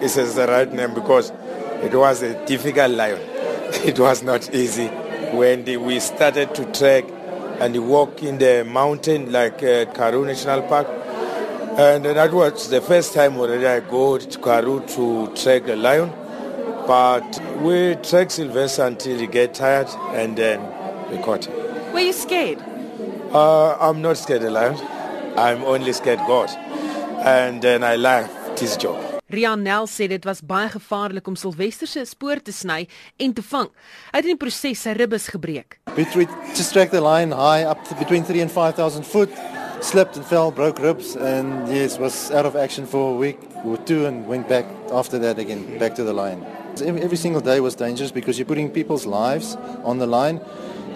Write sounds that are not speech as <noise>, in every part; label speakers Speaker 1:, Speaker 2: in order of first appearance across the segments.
Speaker 1: is the right name because it was a difficult lion. <laughs> It was not easy when the, we started to trek and walk in the mountain like uh, Karoo National Park. And that was the first time already I go to Karoo to trek the lion. But we trek Sylvester until he get tired and then we caught him.
Speaker 2: Were you scared?
Speaker 1: Uh, I'm not scared of lion. I'm only scared God. And then I left this job.
Speaker 2: Rianel sê dit was baie gevaarlik om Silwester se spoor te sny en te vang. Hy het in die proses sy ribbes gebreek.
Speaker 3: Between just track the line high up to between 3 and 5000 foot, slipped and fell, broke ribs and yes, was out of action for a week or two and went back after that again back to the line. Every single day was dangerous because you're putting people's lives on the line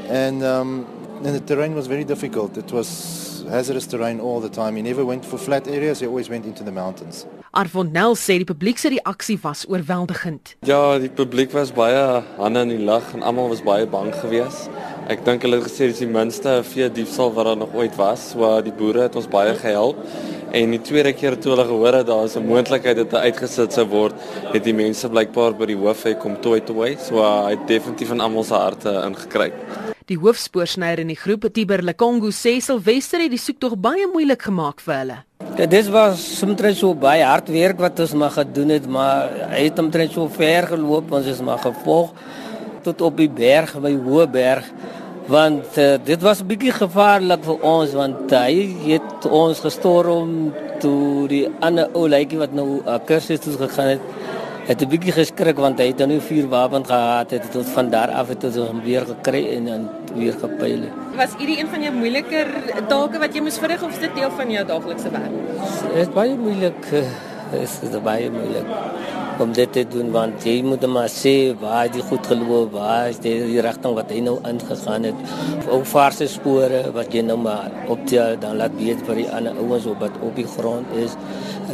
Speaker 3: and um and the terrain was very difficult. It was hazardous terrain all the time. He never went for flat areas, he always went into the mountains.
Speaker 2: Arvonel sê die publiek se reaksie was oorweldigend.
Speaker 4: Ja, die publiek was baie hande in die lug en almal was baie bang geweest. Ek dink hulle het gesê dis die minste vee diefstal wat daar nog ooit was. So die boere het ons baie gehelp. En die tweede keer toe hulle gehoor het daar is 'n moontlikheid dat hy uitgesit sou word, het die mense blykbaar by die hoof hy kom toe toe. So hy het definitief in almal se harte ingekruip.
Speaker 2: Die hoofspoorsnyer in die groep, Tiber Lekongu, sê Silwester het die soektog baie moeilik gemaak vir hulle.
Speaker 5: Ja, dit was soms so baie hard werk wat ons maar gedoen het, maar hy het omtrent so ver geloop, ons is maar gevolg tot op die berg by Hoëberg want uh, dit was 'n bietjie gevaarlik vir ons want uh, hy het ons gestorm toe die ander ou lykie wat nou 'n uh, kursus toe gegaan het het 'n bietjie geskrik want hy het nou vier wapens gehad het tot van daar af het ons hom weer gekry en dan weer gepyl.
Speaker 2: Was hierdie een van jou moeiliker take wat jy moes verrig of is dit deel van jou daaglikse werk?
Speaker 5: Dit is baie moeilik. Dit is baie moeilik om dit te doen want jy moet maar sê waar jy goed geloop, waar is die, die rigting wat hy nou ingegaan het. Ou vaarse spore wat jy nou maar optel dan laat weet vir die ander ouens wat op die grond is.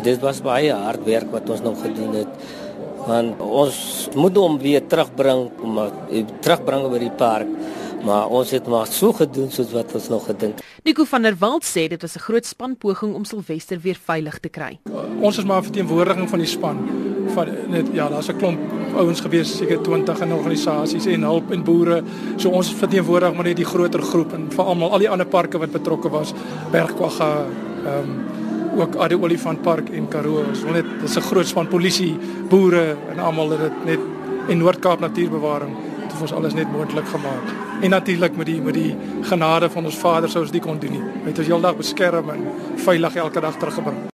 Speaker 5: Dit was baie hard werk wat ons nog gedoen het want ons moet hom weer terugbring om terugbring by die park maar ons het maar so gedoen soos wat ons nog gedink.
Speaker 2: Nico van der Walt sê dit was 'n groot spanpoging om Silwester weer veilig te kry.
Speaker 6: Ons is maar 'n verteenwoordiging van die span. Van net ja, daar's 'n klomp ouens gewees, seker 20 in organisasies en hulp en boere. So ons verteenwoordig maar net die groter groep en vir almal al die ander parke wat betrokke was, Bergkwagga, ehm um, ook Ade Olifantpark en Karoo. Ons wil net dis 'n groot span polisie, boere en almal het dit net en Noord-Kaap Natuurbewaring het ons alles net moontlik gemaak. En natuurlik met die met die genade van ons Vader sou ons dit kon doen nie. Hy het ons heeldag beskerm en veilig elke dag teruggebring.